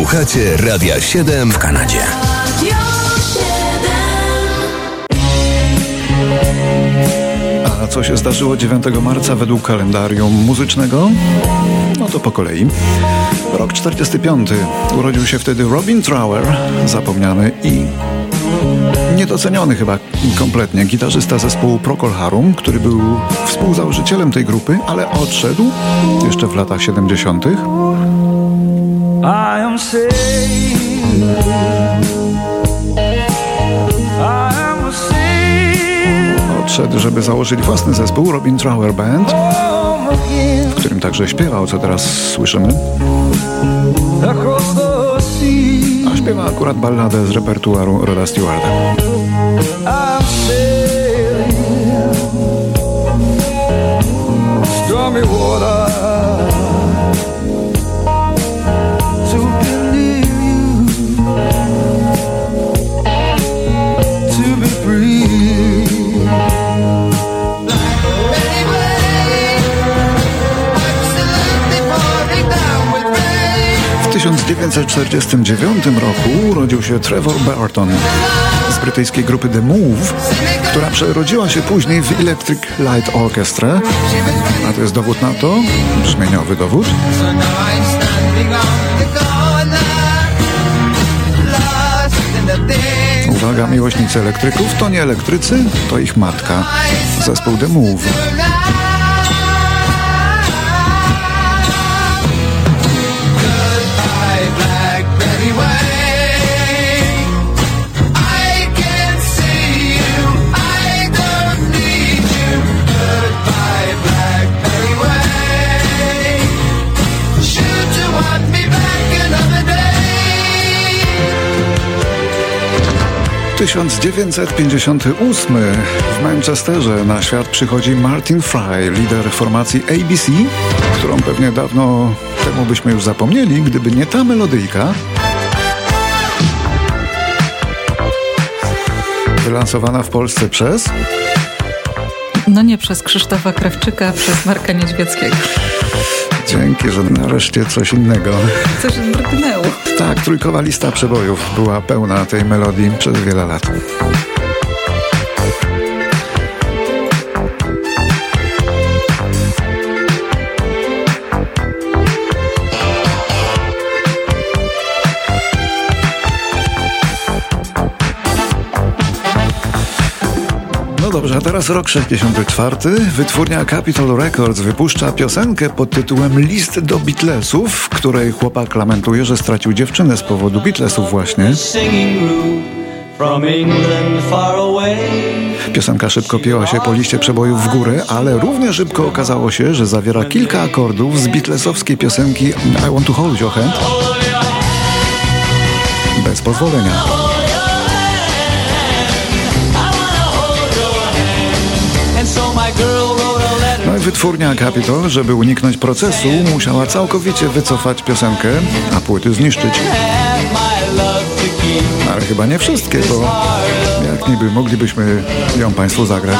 Słuchacie Radia 7 w Kanadzie. A co się zdarzyło 9 marca według kalendarium muzycznego? No to po kolei. Rok 45. Urodził się wtedy Robin Trower, zapomniany i niedoceniony chyba kompletnie gitarzysta zespołu Procol Harum, który był współzałożycielem tej grupy, ale odszedł jeszcze w latach 70. I am Odszedł, żeby założyć własny zespół Robin Trower Band, w którym także śpiewał, co teraz słyszymy. A śpiewa akurat balladę z repertuaru Roda Stewarda. 1949 roku urodził się Trevor Burton z brytyjskiej grupy The Move, która przerodziła się później w Electric Light Orchestra. A to jest dowód na to, brzmieniowy dowód. Uwaga, miłośnicy elektryków to nie elektrycy, to ich matka. Zespół The Move. 1958 w Manchesterze na świat przychodzi Martin Fry, lider formacji ABC, którą pewnie dawno temu byśmy już zapomnieli, gdyby nie ta melodyjka. Wylansowana w Polsce przez... No nie przez Krzysztofa Krawczyka, przez Marka Niedźwieckiego. Dzięki, że nareszcie coś innego. Coś drgnęło. Tak, trójkowa lista przebojów była pełna tej melodii przez wiele lat. Dobrze, a teraz rok 64. Wytwórnia Capitol Records wypuszcza piosenkę pod tytułem List do Beatlesów, w której chłopak lamentuje, że stracił dziewczynę z powodu Beatlesów właśnie. Piosenka szybko pięła się po liście przebojów w górę, ale równie szybko okazało się, że zawiera kilka akordów z Beatlesowskiej piosenki I Want to Hold Your Hand bez pozwolenia. Wytwórnia Capitol, żeby uniknąć procesu, musiała całkowicie wycofać piosenkę, a płyty zniszczyć. Ale chyba nie wszystkie, bo jak niby moglibyśmy ją Państwu zagrać.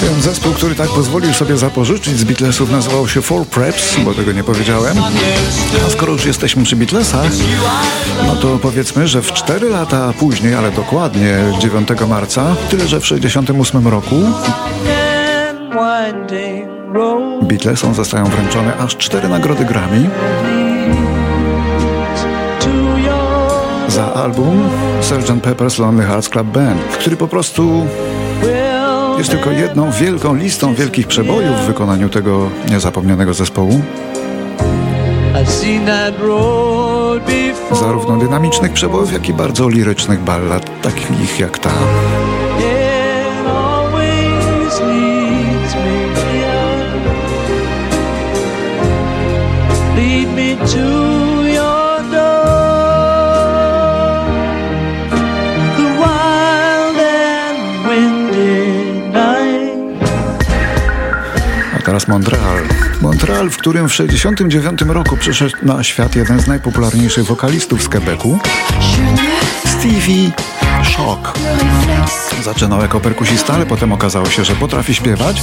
Ten zespół, który tak pozwolił sobie zapożyczyć z Beatlesów nazywał się Four Preps, bo tego nie powiedziałem. A skoro już jesteśmy przy Beatlesach, no to powiedzmy, że w 4 lata później, ale dokładnie 9 marca, tyle że w 68 roku Beatlesom zostają wręczone aż cztery nagrody Grammy album Sgt. Pepper's Lonely Hearts Club Band, który po prostu jest tylko jedną wielką listą wielkich przebojów w wykonaniu tego niezapomnianego zespołu. Zarówno dynamicznych przebojów, jak i bardzo lirycznych ballad, takich jak ta. Lead me to teraz Montreal. Montreal, w którym w 1969 roku przyszedł na świat jeden z najpopularniejszych wokalistów z Quebecu, Stevie Shock. Zaczynał jako perkusista, ale potem okazało się, że potrafi śpiewać.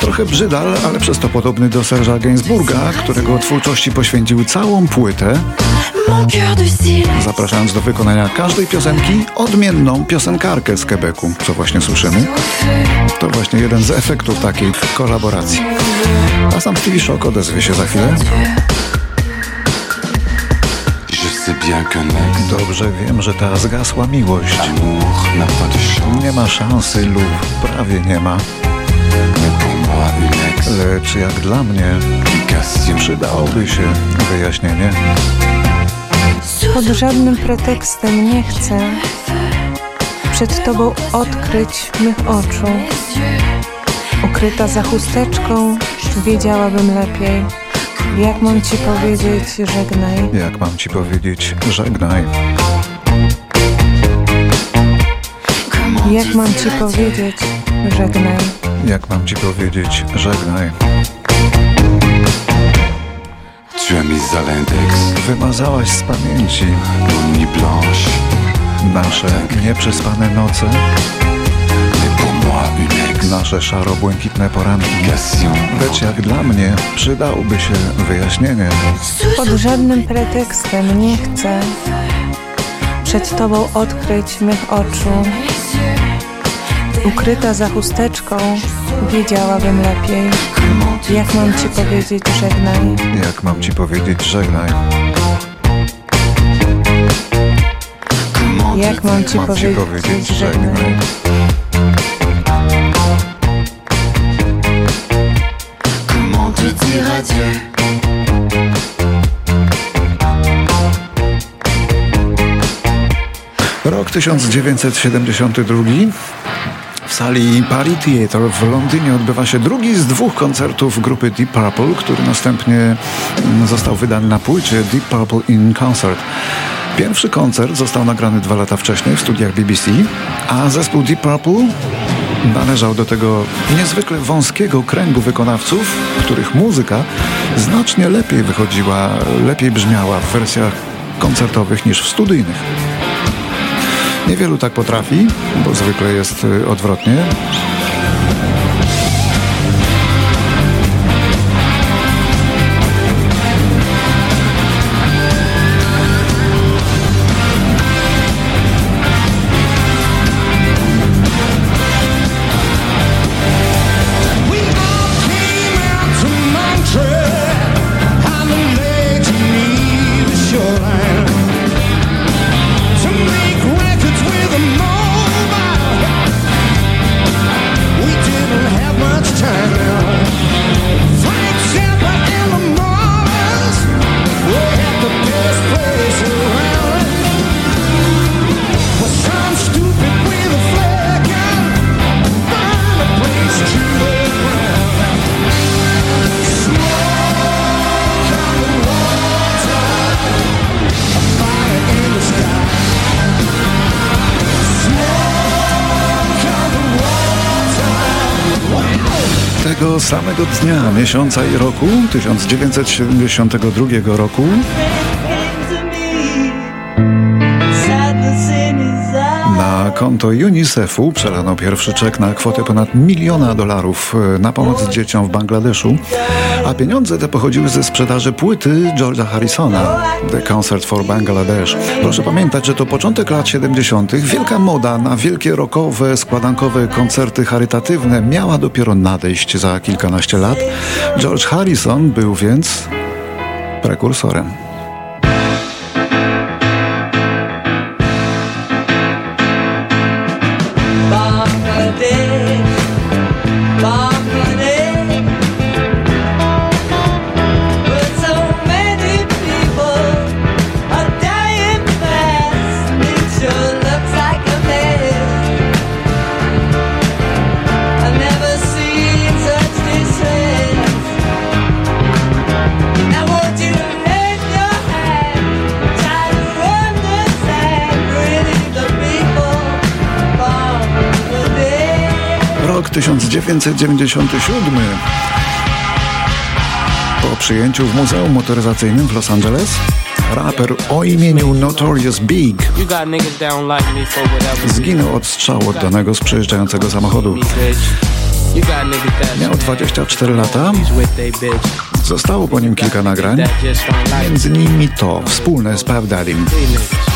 Trochę brzydal, ale przez to podobny do Serge'a Gainsbourga, którego twórczości poświęcił całą płytę, zapraszając do wykonania każdej piosenki odmienną piosenkarkę z Quebecu, co właśnie słyszymy. To właśnie jeden z efektów takiej kolaboracji. A sam Stevie Shock odezwie się za chwilę. Dobrze wiem, że ta zgasła miłość. Nie ma szansy lub prawie nie ma. Lecz jak dla mnie przydałoby się wyjaśnienie. Pod żadnym pretekstem nie chcę przed Tobą odkryć mych oczu. Ukryta za chusteczką, wiedziałabym lepiej. Jak mam Ci powiedzieć żegnaj? Jak mam Ci powiedzieć żegnaj? Jak mam Ci powiedzieć żegnaj? Jak mam Ci powiedzieć żegnaj? Wymazałaś z pamięci nos nuits blanches. nasze nieprzespane noce, nasze szaro-błękitne poranki. Lecz jak dla mnie przydałoby się wyjaśnienie. Pod żadnym pretekstem nie chcę przed Tobą odkryć mych oczu. Ukryta za chusteczką, wiedziałabym lepiej. Jak mam Ci powiedzieć żegnaj? Jak mam Ci powiedzieć żegnaj? Jak mam Ci Mam Ci powiedzieć żegnaj? żegnaj? Rok 1972. W sali Pali Theatre w Londynie odbywa się drugi z dwóch koncertów grupy Deep Purple, który następnie mm, został wydany na płycie Deep Purple in Concert. Pierwszy koncert został nagrany dwa lata wcześniej w studiach BBC, a zespół Deep Purple należał do tego niezwykle wąskiego kręgu wykonawców, których muzyka znacznie lepiej wychodziła, lepiej brzmiała w wersjach koncertowych niż w studyjnych. Niewielu tak potrafi, bo zwykle jest y, odwrotnie. Samego dnia, miesiąca i roku 1972 roku konto UNICEF-u przelano pierwszy czek na kwotę ponad miliona dolarów e, na pomoc dzieciom w Bangladeszu, a pieniądze te pochodziły ze sprzedaży płyty George'a Harrisona The Concert for Bangladesh. Proszę pamiętać, że to początek lat 70. Wielka moda na wielkie rockowe, składankowe koncerty charytatywne miała dopiero nadejść za kilkanaście lat. George Harrison był więc prekursorem. 1997. Po przyjęciu w Muzeum Motoryzacyjnym w Los Angeles raper o imieniu Notorious Big zginął od strzału oddanego z przejeżdżającego samochodu. Miał 24 lata. Zostało po nim kilka nagrań, między innymi to wspólne z niggas.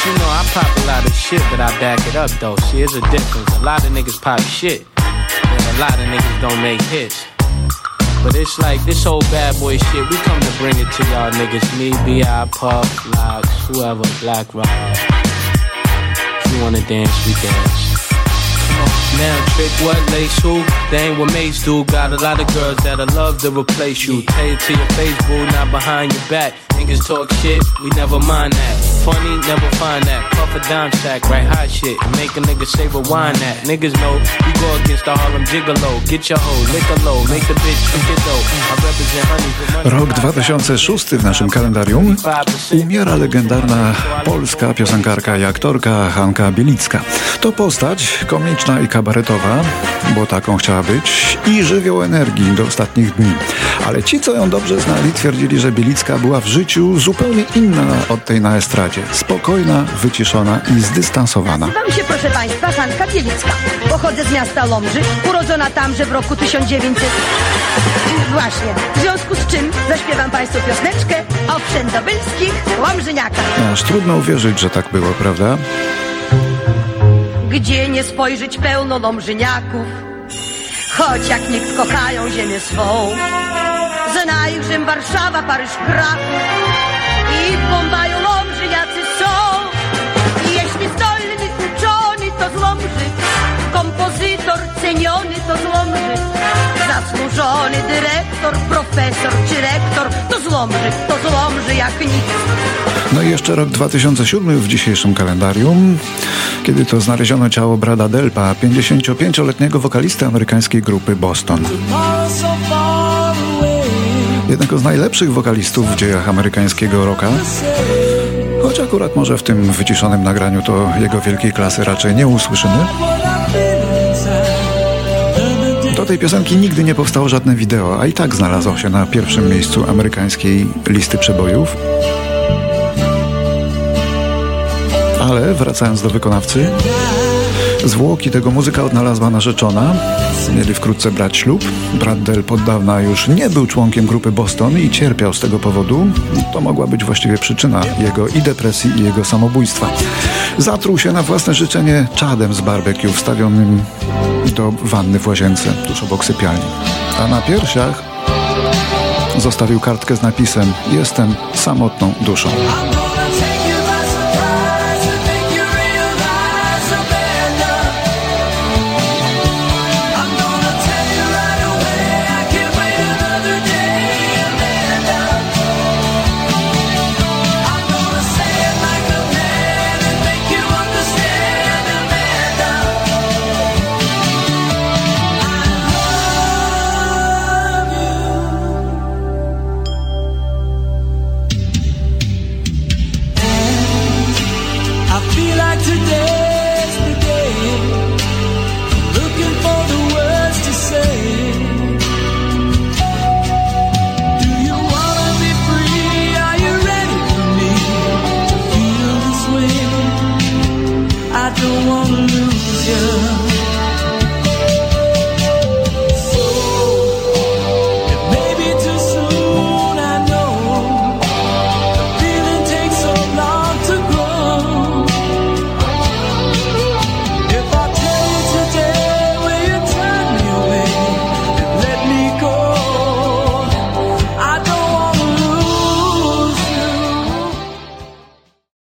But you know I pop a lot of shit, but I back it up though. See, there's a difference. A lot of niggas pop shit, and a lot of niggas don't make hits. But it's like this whole bad boy shit. We come to bring it to y'all niggas. Me, B.I., Puff, Locks, whoever, Black Rob. If you wanna dance, we dance. Now trick what lace who? They ain't what mates do. Got a lot of girls that'll love to replace you. Tell it to your face, boo, not behind your back. Niggas talk shit, we never mind that. Funny, never find that. Puff a dime sack, right hot shit. Make a nigga say rewind that. Niggas know you go against the Harlem Gigolo. Get your hoe, lick a low, make the bitch trick it though. I represent honey. Rok 2006 w naszym kalendarium umiera legendarna polska piosenkarka i aktorka Hanka Bielicka. To postać komiczna i kabaretowa, bo taką chciała być, i żywioł energii do ostatnich dni. Ale ci, co ją dobrze znali, twierdzili, że Bielicka była w życiu zupełnie inna od tej na estradzie. Spokojna, wyciszona i zdystansowana. Nazywam się, proszę Państwa, Hanka Bielicka. Pochodzę z miasta Lomży, urodzona tamże w roku 1900... Właśnie. W związku z czym zaśpiewam Państwu pioseneczkę o wszędobylskich Łomżyniakach. Aż trudno uwierzyć, że tak było, prawda? Gdzie nie spojrzeć pełno Lomżyniaków, choć jak nikt kochają ziemię swą. Rzym, Warszawa, Paryż, Kraków i w Bombaju Lomżyniacy są. I jeśli zdolny, uczony, to z Lomży, kompozytor ceniony, to z Lomży, zasłużony dyrektor, profesor czy rektor, to z Lomży, to z Lomży jak nic. No i jeszcze rok 2007 w dzisiejszym kalendarium, kiedy to znaleziono ciało Brada Delpa, 55-letniego wokalisty amerykańskiej grupy Boston. Jednego z najlepszych wokalistów w dziejach amerykańskiego rocka. Choć akurat może w tym wyciszonym nagraniu to jego wielkiej klasy raczej nie usłyszymy. Do tej piosenki nigdy nie powstało żadne wideo, a i tak znalazło się na pierwszym miejscu amerykańskiej listy przebojów. Ale wracając do wykonawcy, zwłoki tego muzyka odnalazła narzeczona. Mieli wkrótce brać ślub. Brad Delp od dawna już nie był członkiem grupy Boston i cierpiał z tego powodu. To mogła być właściwie przyczyna jego i depresji, i jego samobójstwa. Zatruł się na własne życzenie czadem z barbecue wstawionym do wanny w łazience, tuż obok sypialni. A na piersiach zostawił kartkę z napisem Jestem samotną duszą.